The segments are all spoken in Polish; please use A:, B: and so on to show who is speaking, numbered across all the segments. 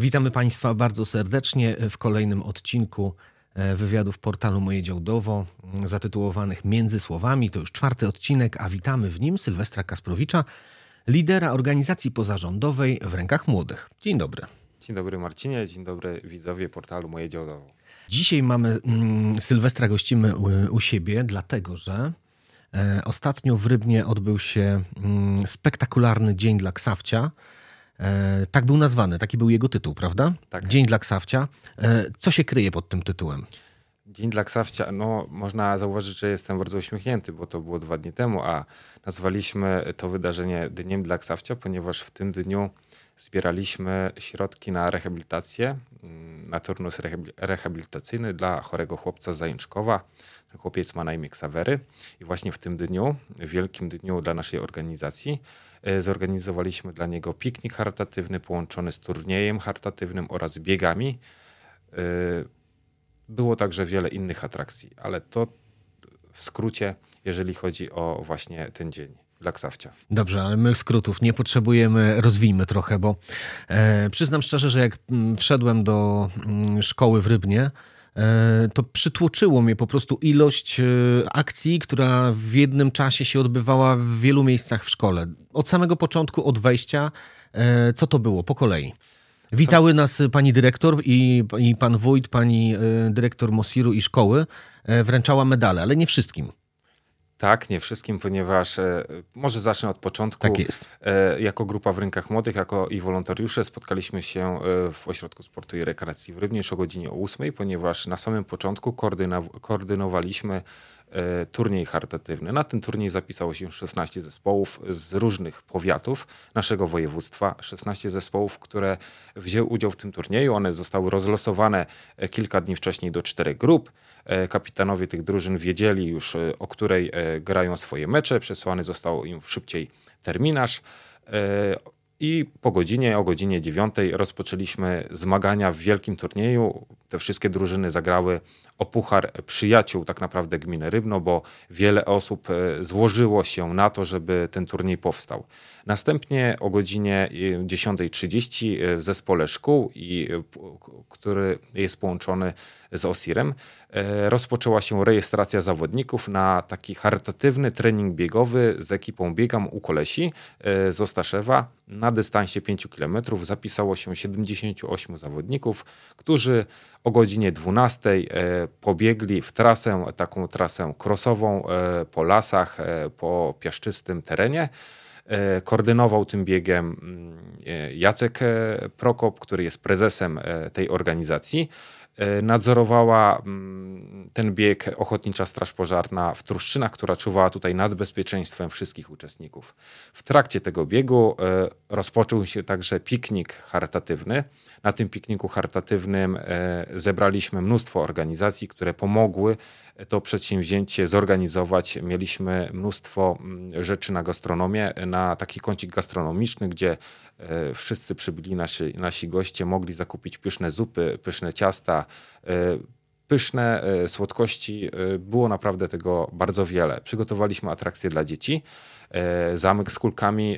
A: Witamy Państwa bardzo serdecznie w kolejnym odcinku e, wywiadów portalu Moje Działdowo, m, zatytułowanych Między Słowami. To już czwarty odcinek, a witamy w nim Sylwestra Kasprowicza, lidera organizacji pozarządowej w rękach młodych. Dzień dobry.
B: Dzień dobry Marcinie, dzień dobry widzowie portalu Moje Działdowo.
A: Dzisiaj mamy mm, Sylwestra gościmy u, u siebie, dlatego że e, ostatnio w Rybnie odbył się mm, spektakularny Dzień dla Ksawcia. E, tak był nazwany, taki był jego tytuł, prawda?
B: Tak.
A: Dzień dla Ksawcia. E, co się kryje pod tym tytułem?
B: Dzień dla Ksawcia, no można zauważyć, że jestem bardzo uśmiechnięty, bo to było dwa dni temu, a nazwaliśmy to wydarzenie Dniem dla Ksawcia, ponieważ w tym dniu zbieraliśmy środki na rehabilitację, mm, na turnus rehabil- rehabilitacyjny dla chorego chłopca z Zajęczkowa. Chłopiec ma na imię Ksawery i właśnie w tym dniu, wielkim dniu dla naszej organizacji, zorganizowaliśmy dla niego piknik charytatywny połączony z turniejem charytatywnym oraz biegami. E, Było także wiele innych atrakcji, ale to w skrócie, jeżeli chodzi o właśnie ten dzień dla Ksawcia.
A: Dobrze, ale my skrótów nie potrzebujemy, rozwijmy trochę, bo e, przyznam szczerze, że jak mm, wszedłem do mm, szkoły w Rybnie, e, to przytłoczyło mnie po prostu ilość e, akcji, która w jednym czasie się odbywała w wielu miejscach w szkole. Od samego początku, od wejścia, e, co to było po kolei? Witały nas pani dyrektor i, i pan wójt, pani e, dyrektor Mosiru i szkoły e, wręczała medale, ale nie wszystkim.
B: Tak, nie wszystkim, ponieważ e, może zacznę od początku.
A: Tak jest.
B: E, jako grupa w Rynkach Młodych, jako i wolontariusze spotkaliśmy się e, w Ośrodku Sportu i Rekreacji w Rybnie już o godzinie 8, ponieważ na samym początku koordyna- koordynowaliśmy turniej charytatywny. Na ten turniej zapisało się 16 zespołów z różnych powiatów naszego województwa. 16 zespołów, które wzięły udział w tym turnieju. One zostały rozlosowane e, kilka dni wcześniej do czterech grup. E, Kapitanowie tych drużyn wiedzieli już, e, o której e, grają swoje mecze. Przesłany został im szybciej terminarz. E, I po godzinie, o godzinie 9 rozpoczęliśmy zmagania w wielkim turnieju. Te wszystkie drużyny zagrały o puchar przyjaciół tak naprawdę gminy Rybno, bo wiele osób e, złożyło się na to, żeby ten turniej powstał. Następnie o godzinie e, 10.30 w zespole szkół, i, e, który jest połączony z OSIR-em, e, rozpoczęła się rejestracja zawodników na taki charytatywny trening biegowy z ekipą Biegam u Kolesi e, z Ostaszewa. Na dystansie 5 km zapisało się 78 zawodników, którzy o godzinie 12 e, pobiegli w trasę, taką trasę krosową e, po lasach, e, po piaszczystym terenie. E, Koordynował tym biegiem mm, Jacek Prokop, który jest prezesem tej organizacji. Nadzorowała mm, ten bieg Ochotnicza Straż Pożarna w Truszczynach, która czuwała tutaj nad bezpieczeństwem wszystkich uczestników. W trakcie tego biegu rozpoczął się także piknik charytatywny. Na tym pikniku charytatywnym e, zebraliśmy mnóstwo organizacji, które pomogły to przedsięwzięcie zorganizować. Mieliśmy mnóstwo mm, rzeczy na gastronomię, na taki kącik gastronomiczny, gdzie e, wszyscy przybyli nasi, nasi goście, mogli zakupić pyszne zupy, pyszne ciasta, e, pyszne e, słodkości. E, Było naprawdę tego bardzo wiele. Przygotowaliśmy atrakcje dla dzieci. e, Zamek z kulkami,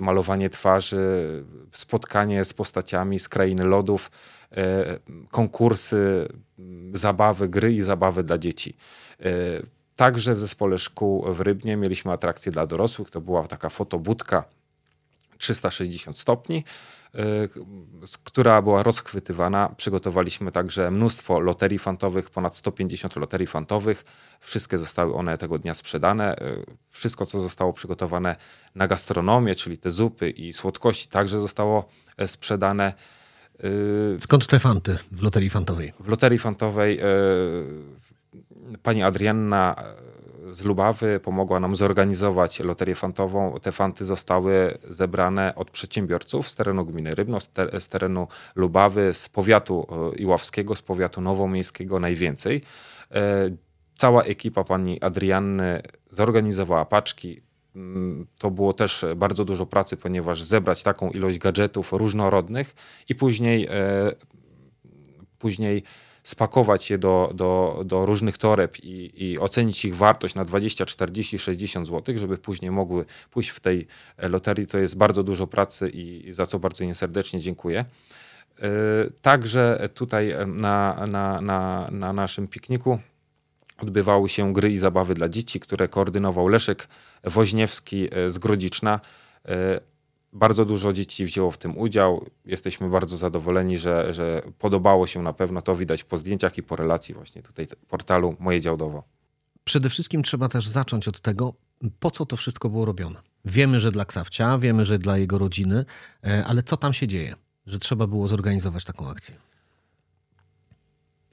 B: malowanie twarzy, spotkanie z postaciami z krainy lodów, konkursy, zabawy, gry i zabawy dla dzieci. Także w zespole szkół w Rybnie mieliśmy atrakcję dla dorosłych. To była taka fotobudka 360 stopni, która była rozchwytywana. Przygotowaliśmy także mnóstwo loterii fantowych, ponad 150 loterii fantowych. Wszystkie zostały one tego dnia sprzedane. Y, Wszystko, co zostało przygotowane na gastronomię, czyli te zupy i słodkości, także zostało e, sprzedane. Y,
A: Skąd te fanty w loterii fantowej?
B: w loterii fantowej e, pani Adrianna e, z Lubawy pomogła nam zorganizować loterię fantową. Te fanty zostały zebrane od przedsiębiorców z terenu gminy Rybno, z, te, z terenu Lubawy, z powiatu e, iławskiego, z powiatu nowomiejskiego najwięcej. E, Cała ekipa pani Adrianny zorganizowała paczki. Mm, To było też bardzo dużo pracy, ponieważ zebrać taką ilość gadżetów różnorodnych i później e, później spakować je do, do, do różnych toreb i, i ocenić ich wartość na 20, 40, 60 zł, żeby później mogły pójść w tej e, loterii, to jest bardzo dużo pracy i, za co bardzo im serdecznie dziękuję. Także tutaj na, na, na, na naszym pikniku odbywały się gry i zabawy dla dzieci, które koordynował Leszek Woźniewski z Grodziczna. Bardzo dużo dzieci wzięło w tym udział. Jesteśmy bardzo zadowoleni, że, że podobało się na pewno. To widać po zdjęciach i po relacji właśnie tutaj portalu Moje Działdowo.
A: Przede wszystkim trzeba też zacząć od tego, po co to wszystko było robione. Wiemy, że dla Ksawcia, wiemy, że dla jego rodziny, e, ale co tam się dzieje, że trzeba było zorganizować taką akcję?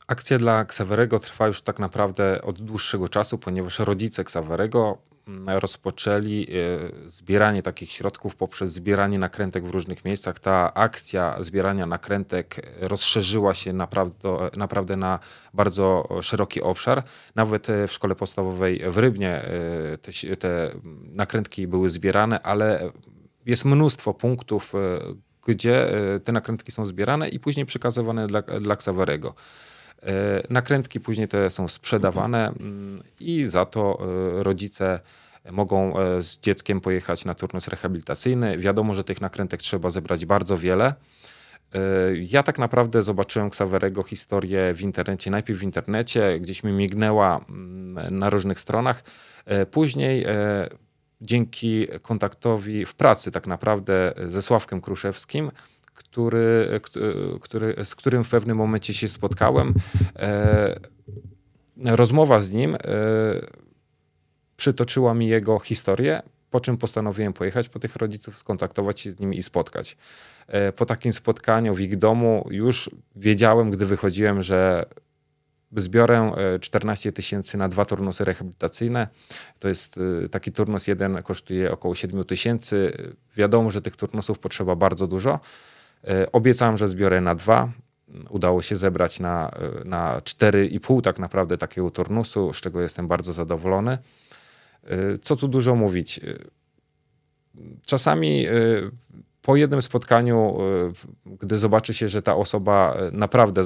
B: Akcja dla Ksawerego trwa już tak naprawdę od dłuższego czasu, ponieważ rodzice Ksawerego rozpoczęli e, zbieranie takich środków poprzez zbieranie nakrętek w różnych miejscach. Ta akcja zbierania nakrętek rozszerzyła się naprawdę, naprawdę na bardzo szeroki obszar. Nawet e, w szkole podstawowej w Rybnie e, te, te nakrętki były zbierane, ale jest mnóstwo punktów, gdzie te nakrętki są zbierane i później przekazywane dla, dla. Nakrętki później te są sprzedawane mm, i za to rodzice mogą e, z dzieckiem pojechać na turnus rehabilitacyjny. Wiadomo, że tych nakrętek trzeba zebrać bardzo wiele. E, ja tak naprawdę zobaczyłem Xaverego historię w internecie, najpierw w internecie, gdzieś mi mignęła mm, na różnych stronach. E, później dzięki kontaktowi w pracy tak naprawdę ze Sławkiem Kruszewskim, który, który, z którym w pewnym momencie się spotkałem, rozmowa z nim przytoczyła mi jego historię, po czym postanowiłem pojechać po tych rodziców, skontaktować się z nimi i spotkać. E, po takim spotkaniu w ich domu już wiedziałem, gdy wychodziłem, że zbiorę 14 e, tysięcy na dwa turnusy rehabilitacyjne. To jest e, taki turnus jeden kosztuje około 7 tysięcy. Wiadomo, że tych turnusów potrzeba bardzo dużo. Obiecałem, że zbiorę na dwa. Udało się zebrać na, na 4,5 tak naprawdę takiego turnusu, z czego jestem bardzo zadowolony. Y, co tu dużo mówić? Czasami po jednym spotkaniu, gdy zobaczy się, że ta osoba naprawdę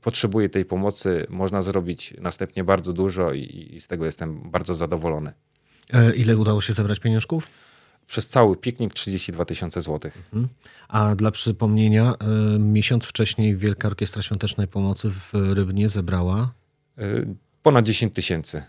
B: potrzebuje tej pomocy, można zrobić następnie bardzo dużo i, z tego jestem bardzo zadowolony.
A: E, ile udało się zebrać pieniążków?
B: Przez cały piknik 32 tysiące złotych. Mhm.
A: A dla przypomnienia, miesiąc wcześniej Wielka Orkiestra Świątecznej Pomocy w Rybnie zebrała?
B: Ponad 10 tysięcy.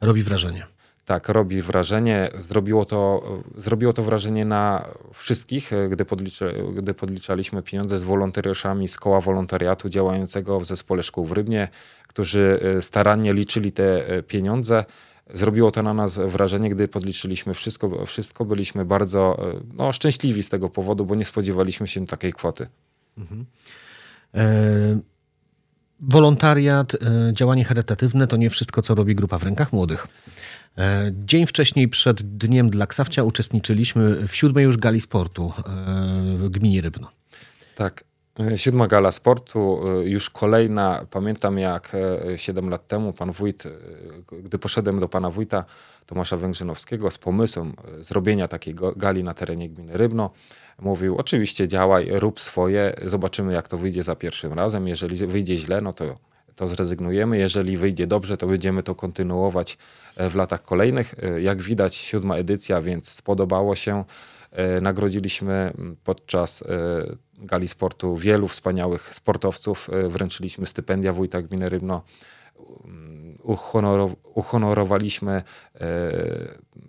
A: Robi wrażenie.
B: Tak, robi wrażenie. Zrobiło to, zrobiło to wrażenie na wszystkich, gdy, podliczy, gdy podliczaliśmy pieniądze z wolontariuszami z koła wolontariatu działającego w zespole szkół w Rybnie, którzy e, starannie liczyli te e, pieniądze. Zrobiło to na nas wrażenie, gdy podliczyliśmy wszystko, wszystko byliśmy bardzo e, no, szczęśliwi z tego powodu, bo nie spodziewaliśmy się takiej kwoty. Mhm.
A: E Wolontariat, działanie charytatywne to nie wszystko, co robi grupa w rękach młodych. E, dzień wcześniej, przed Dniem dla Ksawcia, uczestniczyliśmy w siódmej już gali sportu e, w gminie Rybno.
B: Tak. E, siódma gala sportu, już kolejna. Pamiętam jak 7 lat temu pan wójt, gdy poszedłem do pana wójta Tomasza Węgrzynowskiego z pomysłem zrobienia takiej gali na terenie gminy Rybno, mówił: Oczywiście działaj, rób swoje, zobaczymy jak to wyjdzie za pierwszym razem. Jeżeli wyjdzie źle, no to to zrezygnujemy. Jeżeli wyjdzie dobrze, to będziemy to kontynuować e, w latach kolejnych. E, jak widać, siódma edycja, więc spodobało się. E, nagrodziliśmy podczas gali sportu wielu wspaniałych sportowców. Wręczyliśmy stypendia wójta gminy Rybno. Uhonorowaliśmy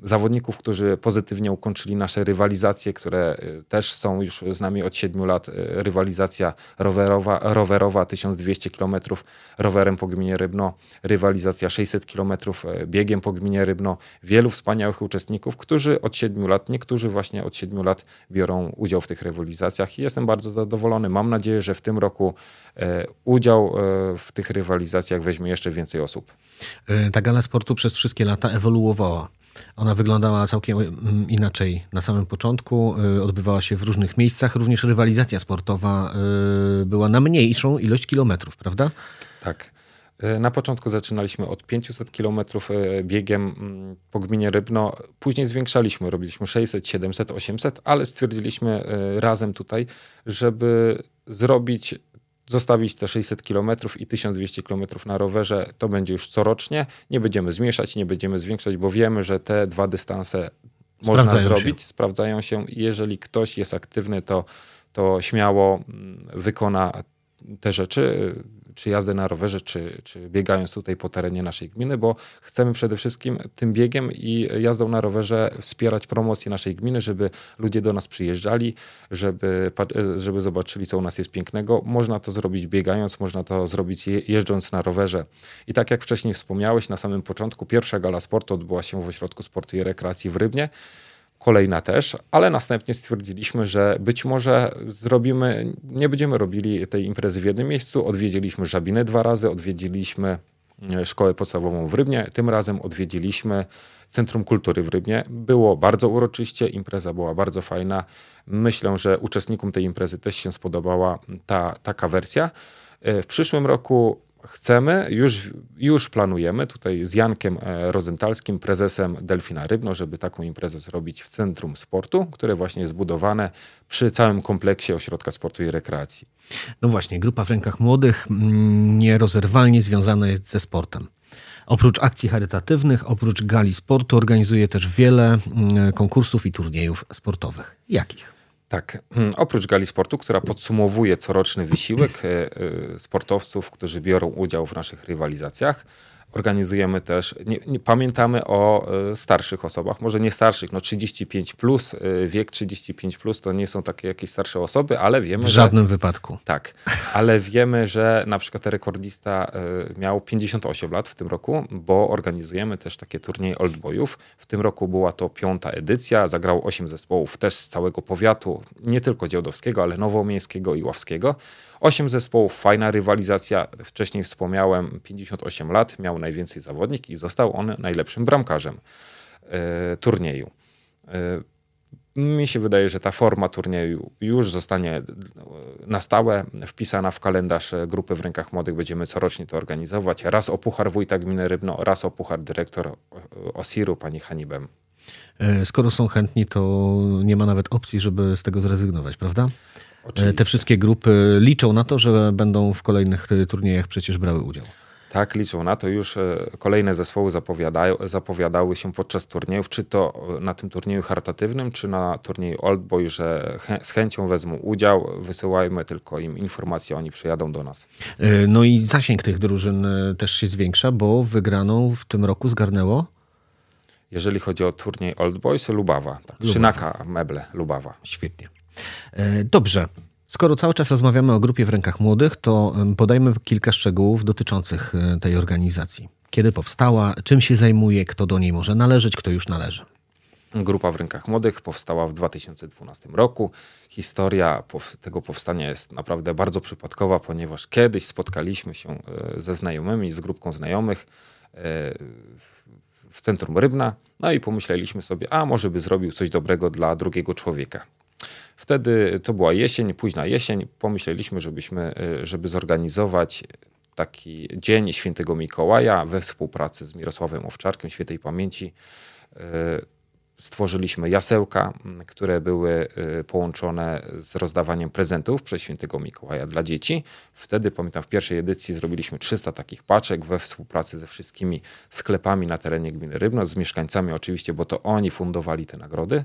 B: zawodników, którzy pozytywnie ukończyli nasze rywalizacje, które y, też są już z nami od 7 lat. Y, rywalizacja rowerowa, rowerowa 1200 km rowerem po gminie Rybno, rywalizacja 600 km y, biegiem po gminie Rybno. Wielu wspaniałych uczestników, którzy od 7 lat, niektórzy właśnie od 7 lat biorą udział w tych rywalizacjach i jestem bardzo zadowolony. Mam nadzieję, że w tym roku udział w tych rywalizacjach weźmie jeszcze więcej osób.
A: Ta gala sportu przez wszystkie lata ewoluowała. Ona wyglądała całkiem mm, inaczej na samym początku. Y, odbywała się w różnych miejscach. Również rywalizacja sportowa y, była na mniejszą ilość kilometrów, prawda?
B: Tak. Y, na początku zaczynaliśmy od 500 kilometrów biegiem mm, po gminie Rybno. Później zwiększaliśmy, robiliśmy 600, 700, 800, ale stwierdziliśmy razem tutaj, żeby zrobić zostawić te 600 km i 1200 km na rowerze, to będzie już corocznie. Nie będziemy zmniejszać, nie będziemy zwiększać, bo wiemy, że te dwa dystanse można zrobić, się. sprawdzają się. Jeżeli ktoś jest aktywny, to to śmiało mm, wykona te rzeczy, czy jazdę na rowerze, czy, czy biegając tutaj po terenie naszej gminy, bo chcemy przede wszystkim tym biegiem i jazdą na rowerze wspierać promocję naszej gminy, żeby ludzie do nas przyjeżdżali, żeby, żeby zobaczyli, co u nas jest pięknego. Można to zrobić biegając, można to zrobić jeżdżąc na rowerze. I tak jak wcześniej wspomniałeś, na samym początku pierwsza gala sportu odbyła się w Ośrodku Sportu i Rekreacji w Rybnie kolejna też, ale następnie stwierdziliśmy, że być może zrobimy, nie będziemy robili tej imprezy w jednym miejscu. Odwiedziliśmy Żabinę dwa razy, odwiedziliśmy e, szkołę podstawową w Rybnie, tym razem odwiedziliśmy Centrum Kultury w Rybnie. Było bardzo uroczyście, impreza była bardzo fajna. Myślę, że uczestnikom tej imprezy też się spodobała ta taka wersja. E, w przyszłym roku chcemy, już, już planujemy tutaj z Jankiem e, Rozentalskim, prezesem Delfina Rybno, żeby taką imprezę zrobić w Centrum Sportu, które właśnie jest budowane przy całym kompleksie Ośrodka Sportu i Rekreacji.
A: No właśnie, grupa w rękach młodych mm, nierozerwalnie związana jest ze sportem. Oprócz akcji charytatywnych, oprócz gali sportu organizuje też wiele mm, konkursów i turniejów sportowych. Jakich?
B: Tak, hmm, oprócz gali sportu, która podsumowuje coroczny wysiłek e, e, sportowców, którzy biorą udział w naszych rywalizacjach, organizujemy też, nie, nie, pamiętamy o e, starszych osobach, może nie starszych, no 35 plus, e, wiek 35 plus to nie są takie jakieś starsze osoby, ale wiemy,
A: W żadnym że, wypadku.
B: Tak, ale wiemy, że na przykład rekordista e, miał 58 lat w tym roku, bo organizujemy też takie turnieje oldboyów. W tym roku była to piąta edycja, zagrało 8 zespołów też z całego powiatu, nie tylko działdowskiego, ale nowomiejskiego i ławskiego. Osiem zespołów, fajna rywalizacja. Wcześniej wspomniałem, 58 lat, miał najwięcej zawodnik i został on najlepszym bramkarzem e, turnieju. E, mi się wydaje, że ta forma turnieju już zostanie e, na stałe wpisana w kalendarz grupy w rękach młodych. Będziemy corocznie to organizować. Raz o Puchar Wójta Gminy Rybno, raz o Puchar Dyrektor Osiru, pani Hanibem.
A: Skoro są chętni, to nie ma nawet opcji, żeby z tego zrezygnować, prawda? Oczywiście. Te wszystkie grupy liczą na to, że będą w kolejnych turniejach przecież brały udział.
B: Tak, liczą na to. Już e, kolejne zespoły zapowiadały się podczas turniejów, czy to na tym turnieju charytatywnym, czy na turnieju Oldboy, że z chęcią wezmą udział. Wysyłajmy tylko im informacje, oni przyjadą do nas.
A: E, no i zasięg tych drużyn e, też się zwiększa, bo wygraną w tym roku zgarnęło?
B: Jeżeli chodzi o turniej Old Boys, Lubawa. Tak. Lubawa. Szynaka Meble, Lubawa.
A: Świetnie. E, dobrze. Skoro cały czas rozmawiamy o grupie w rękach młodych, to podajmy kilka szczegółów dotyczących e, tej organizacji. Kiedy powstała, czym się zajmuje, kto do niej może należeć, kto już należy.
B: Grupa w rękach młodych powstała w 2012 roku. Historia tego powstania jest naprawdę bardzo przypadkowa, ponieważ kiedyś spotkaliśmy się e, ze znajomymi, z grupką znajomych w centrum Rybna, no i pomyśleliśmy sobie, a może by zrobił coś dobrego dla drugiego człowieka. Wtedy to była jesień, późna jesień. Pomyśleliśmy, żebyśmy, e, żeby zorganizować taki dzień świętego Mikołaja we współpracy z Mirosławem Owczarkiem, świętej pamięci. Stworzyliśmy jasełka, które były y, połączone z rozdawaniem prezentów przez świętego Mikołaja dla dzieci. Wtedy, pamiętam, w pierwszej edycji zrobiliśmy 300 takich paczek we współpracy ze wszystkimi sklepami na terenie gminy Rybno, z mieszkańcami oczywiście, bo to oni fundowali te nagrody,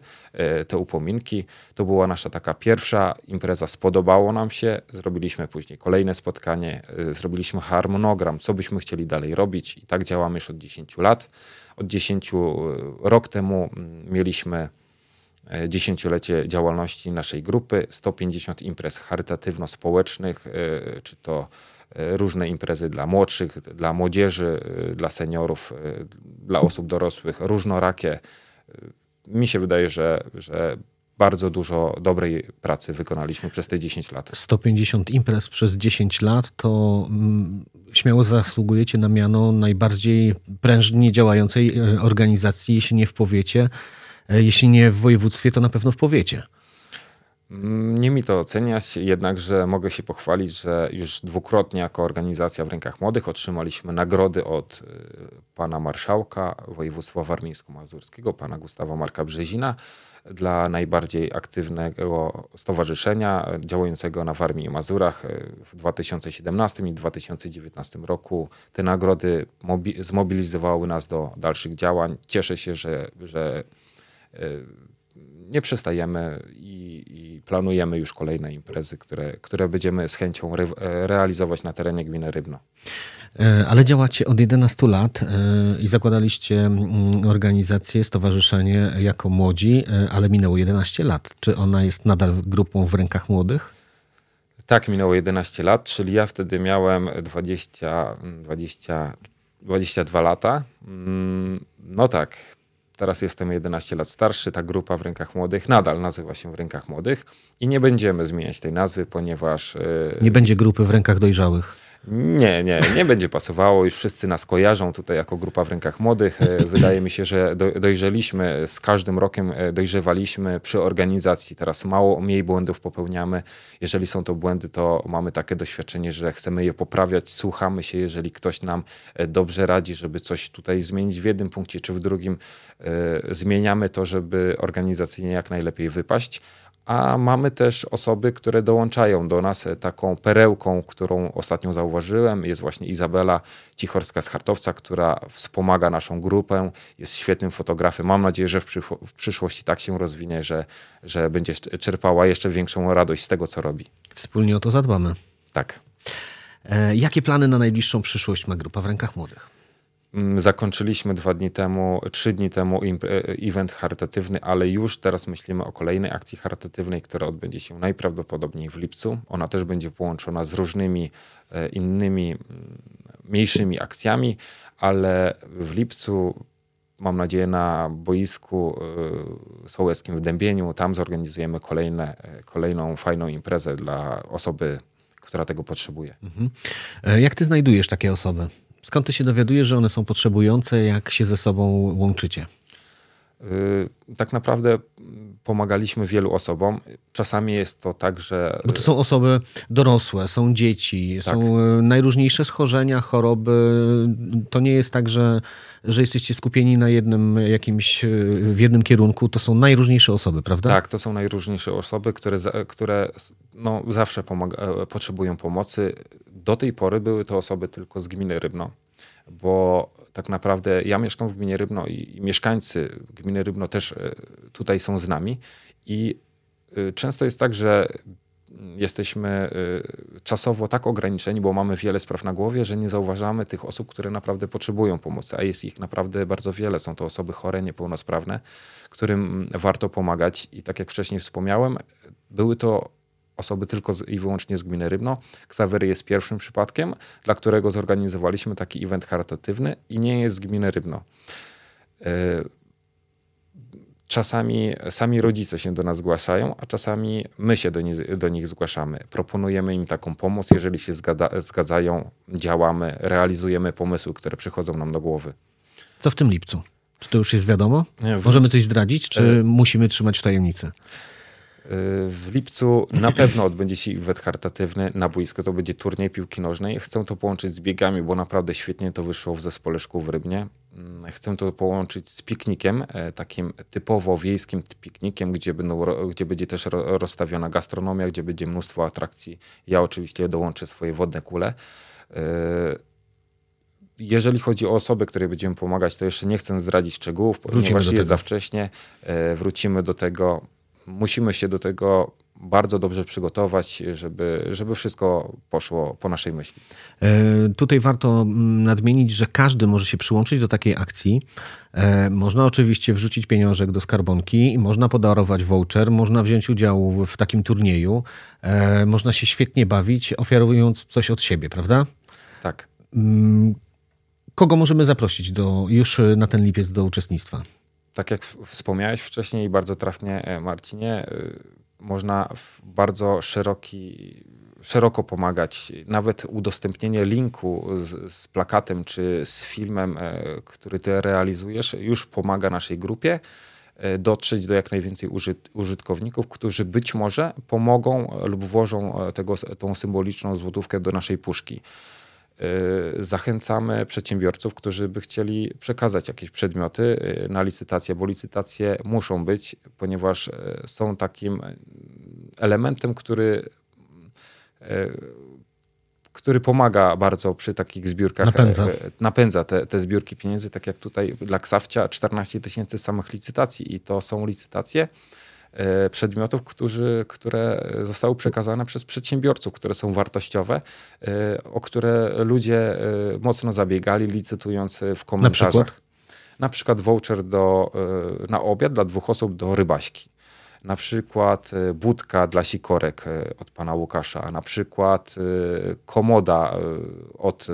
B: y, te upominki. To była nasza taka pierwsza impreza, spodobało nam się. Zrobiliśmy później kolejne spotkanie, y, zrobiliśmy harmonogram, co byśmy chcieli dalej robić i tak działamy już od 10 lat. Od 10 rok temu mm, mieliśmy e, dziesięciolecie działalności naszej grupy, 150 imprez charytatywno-społecznych, e, czy to e, różne imprezy dla młodszych, dla młodzieży, dla seniorów, dla osób dorosłych, różnorakie. Mi się wydaje, że, że bardzo dużo dobrej pracy wykonaliśmy przez te 10 lat.
A: 150 imprez przez 10 lat to mm, śmiało zasługujecie na miano najbardziej prężnie działającej e, organizacji, jeśli nie w powiecie, e, jeśli nie w województwie, to na pewno w powiecie.
B: Mm, nie mi to oceniać, jednakże mogę się pochwalić, że już dwukrotnie jako organizacja w rękach młodych otrzymaliśmy nagrody od e, pana marszałka województwa warmińsko-mazurskiego, pana Gustawa Marka Brzezina, dla najbardziej aktywnego stowarzyszenia działającego na Warmii i Mazurach w 2017 i 2019 roku. Te nagrody zmobilizowały nas do dalszych działań. Cieszę się, że, że e, nie przestajemy i, i, planujemy już kolejne imprezy, które, które będziemy z chęcią re, realizować na terenie gminy Rybno.
A: E, ale działacie od 11 lat e, i zakładaliście mm, organizację, stowarzyszenie jako młodzi, e, ale minęło 11 lat. Czy ona jest nadal grupą w rękach młodych?
B: Tak, minęło 11 lat, czyli ja wtedy miałem 20, 20, 22 lata. Mm, no tak, teraz jestem 11 lat starszy. Ta grupa w rękach młodych nadal nazywa się w rękach młodych i nie będziemy zmieniać tej nazwy, ponieważ.
A: Nie będzie grupy w rękach dojrzałych.
B: Nie, nie, nie będzie pasowało. Już wszyscy nas kojarzą tutaj jako grupa w rękach młodych. E, wydaje mi się, że dojrzeliśmy, z każdym rokiem e, dojrzewaliśmy przy organizacji. Teraz mało, mniej błędów popełniamy. Jeżeli są to błędy, to mamy takie doświadczenie, że chcemy je poprawiać. Słuchamy się, jeżeli ktoś nam e, dobrze radzi, żeby coś tutaj zmienić w jednym punkcie czy w drugim. Zmieniamy to, żeby organizacyjnie jak najlepiej wypaść a mamy też osoby, które dołączają do nas. Taką perełką, którą ostatnio zauważyłem, jest właśnie Izabela Cichorska z Hartowca, która wspomaga naszą grupę, jest świetnym fotografem. Mam nadzieję, że w, w przyszłości tak się rozwinie, że, że będzie czerpała jeszcze większą radość z tego, co robi.
A: Wspólnie o to zadbamy.
B: Tak.
A: E, jakie plany na najbliższą przyszłość ma grupa w rękach młodych?
B: Mm, zakończyliśmy dwa dni temu, trzy dni temu e, event charytatywny, ale już teraz myślimy o kolejnej akcji charytatywnej, która odbędzie się najprawdopodobniej w lipcu. Ona też będzie połączona z różnymi e, innymi mm, mniejszymi akcjami, ale w lipcu mam nadzieję na boisku e, sołeckim w Dębieniu. Tam zorganizujemy kolejne, kolejną fajną imprezę dla osoby, która tego potrzebuje. Mhm.
A: Jak ty znajdujesz takie osoby? Skąd ty się dowiadujesz, że one są potrzebujące, jak się ze sobą łączycie?
B: Y, tak naprawdę pomagaliśmy wielu osobom. Czasami jest to tak, że.
A: Bo to są osoby dorosłe, są dzieci, tak. są y, najróżniejsze schorzenia, choroby. To nie jest tak, że, że jesteście skupieni na jednym jakimś, y, w jednym kierunku. To są najróżniejsze osoby, prawda?
B: Tak, to są najróżniejsze osoby, które, które no, zawsze pomaga, potrzebują pomocy do tej pory były to osoby tylko z gminy Rybno, bo tak naprawdę ja mieszkam w gminie Rybno i, mieszkańcy gminy Rybno też e, tutaj są z nami i e, często jest tak, że jesteśmy e, czasowo tak ograniczeni, bo mamy wiele spraw na głowie, że nie zauważamy tych osób, które naprawdę potrzebują pomocy, a jest ich naprawdę bardzo wiele. Są to osoby chore, niepełnosprawne, którym warto pomagać i tak jak wcześniej wspomniałem, były to osoby tylko z, i wyłącznie z gminy Rybno. Ksawery jest pierwszym przypadkiem, dla którego zorganizowaliśmy taki event charytatywny i nie jest z gminy Rybno. E, czasami sami rodzice się do nas zgłaszają, a czasami my się do, nich, do nich zgłaszamy. Proponujemy im taką pomoc, jeżeli się zgada, zgadzają, działamy, realizujemy pomysły, które przychodzą nam do głowy.
A: Co w tym lipcu? Czy to już jest wiadomo? Nie. Możemy coś zdradzić, czy e... musimy trzymać w tajemnicy?
B: W lipcu na pewno odbędzie się event charytatywny na boisko. To będzie turniej piłki nożnej. Chcę to połączyć z biegami, bo naprawdę świetnie to wyszło w zespole szkół w Rybnie. Mm, chcę to połączyć z piknikiem, e, takim typowo wiejskim piknikiem, gdzie, będą, gdzie będzie też rozstawiona gastronomia, gdzie będzie mnóstwo atrakcji. Ja oczywiście dołączę swoje wodne kule. E, jeżeli chodzi o osoby, które będziemy pomagać, to jeszcze nie chcę zdradzić szczegółów, ponieważ jest za wcześnie. E, wrócimy do tego musimy się do tego bardzo dobrze przygotować, żeby, żeby wszystko poszło po naszej myśli.
A: E, tutaj warto mm, nadmienić, że każdy może się przyłączyć do takiej akcji. E, można oczywiście wrzucić pieniążek do skarbonki, można podarować voucher, można wziąć udział w takim turnieju, e, można się świetnie bawić, ofiarując coś od siebie, prawda?
B: Tak.
A: Mm, kogo możemy zaprosić do, już na ten lipiec do uczestnictwa?
B: Tak jak wspomniałeś wcześniej bardzo trafnie, e, Marcinie, e, można bardzo szeroki, szeroko pomagać. Nawet udostępnienie linku z, z, plakatem czy z filmem, e, który ty realizujesz, już pomaga naszej grupie dotrzeć do jak najwięcej użyt, użytkowników, którzy być może pomogą lub włożą tego, tą symboliczną złotówkę do naszej puszki. Y, zachęcamy przedsiębiorców, którzy by chcieli przekazać jakieś przedmioty y, na licytację, bo licytacje muszą być, ponieważ y, są takim elementem, który który pomaga bardzo przy takich zbiórkach.
A: Napędza.
B: Napędza te, te zbiórki pieniędzy, tak jak tutaj dla Ksawcia 14 tysięcy samych licytacji i to są licytacje przedmiotów, którzy, które zostały przekazane przez przedsiębiorców, które są wartościowe, o które ludzie mocno zabiegali, licytując w komentarzach.
A: Na przykład,
B: Na przykład voucher do, na obiad dla dwóch osób do rybaśki na przykład e, budka dla sikorek e, od pana Łukasza, na przykład e, komoda od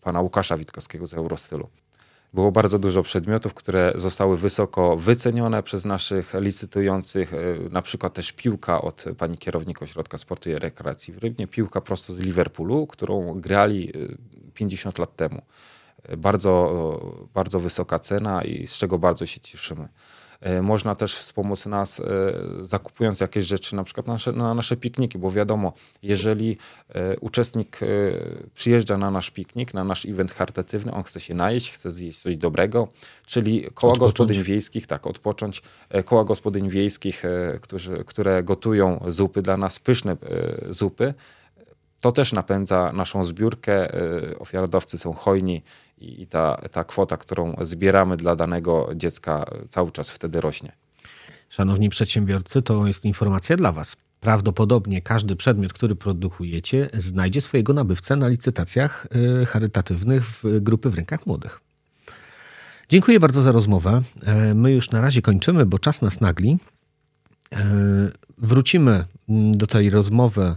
B: pana Łukasza Witkowskiego z Eurostylu. Było bardzo dużo przedmiotów, które zostały wysoko wycenione przez naszych licytujących, na przykład też piłka od pani kierownika Ośrodka Sportu i Rekreacji w Rybnie, piłka prosto z Liverpoolu, którą grali 50 lat temu. Bardzo, bardzo wysoka cena i z czego bardzo się cieszymy. E, można też wspomóc nas, e, zakupując jakieś rzeczy, na przykład na nasze, na nasze pikniki, bo wiadomo, jeżeli e, uczestnik przyjeżdża na nasz piknik, na nasz event charytatywny, on chce się najeść, chce zjeść coś dobrego, czyli koła odpocząć. gospodyń wiejskich, tak, odpocząć, koła gospodyń wiejskich, którzy, które gotują zupy dla nas, pyszne zupy, to też napędza naszą zbiórkę. Ofiarodawcy są hojni i ta, ta kwota, którą zbieramy dla danego dziecka, cały czas wtedy rośnie.
A: Szanowni przedsiębiorcy, to jest informacja dla Was. Prawdopodobnie każdy przedmiot, który produkujecie, znajdzie swojego nabywcę na licytacjach y, charytatywnych w grupy w rękach młodych. Dziękuję bardzo za rozmowę. E, my już na razie kończymy, bo czas nas nagli. E, wrócimy mm, do tej rozmowy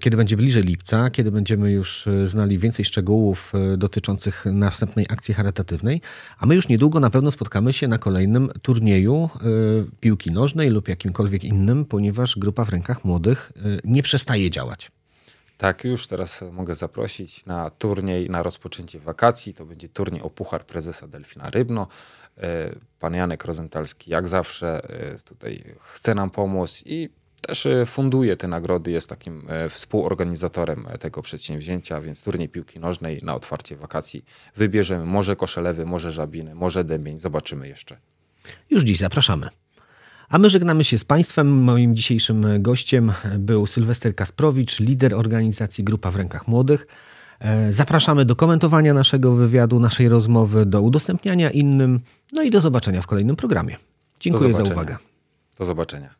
A: kiedy będzie bliżej lipca, kiedy będziemy już e, znali więcej szczegółów e, dotyczących następnej akcji charytatywnej, a my już niedługo na pewno spotkamy się na kolejnym turnieju piłki nożnej lub jakimkolwiek innym, ponieważ grupa w rękach młodych nie przestaje działać.
B: Tak, już teraz mogę zaprosić na turniej na rozpoczęcie wakacji. To będzie turniej o Puchar Prezesa Delfina Rybno. Pan Janek Rozentalski, jak zawsze, tutaj chce nam pomóc i też e, funduje te nagrody, jest takim e, współorganizatorem e, tego przedsięwzięcia, więc turniej piłki nożnej na otwarcie wakacji wybierzemy może Koszelewy, może Żabiny, może Dębień, zobaczymy jeszcze.
A: Już dziś zapraszamy. A my żegnamy się z Państwem. Moim dzisiejszym gościem był Sylwester Kasprowicz, lider organizacji Grupa w Rękach Młodych. Zapraszamy do komentowania naszego wywiadu, naszej rozmowy, do udostępniania innym, no i do zobaczenia w kolejnym programie. Dziękuję za uwagę.
B: Do zobaczenia.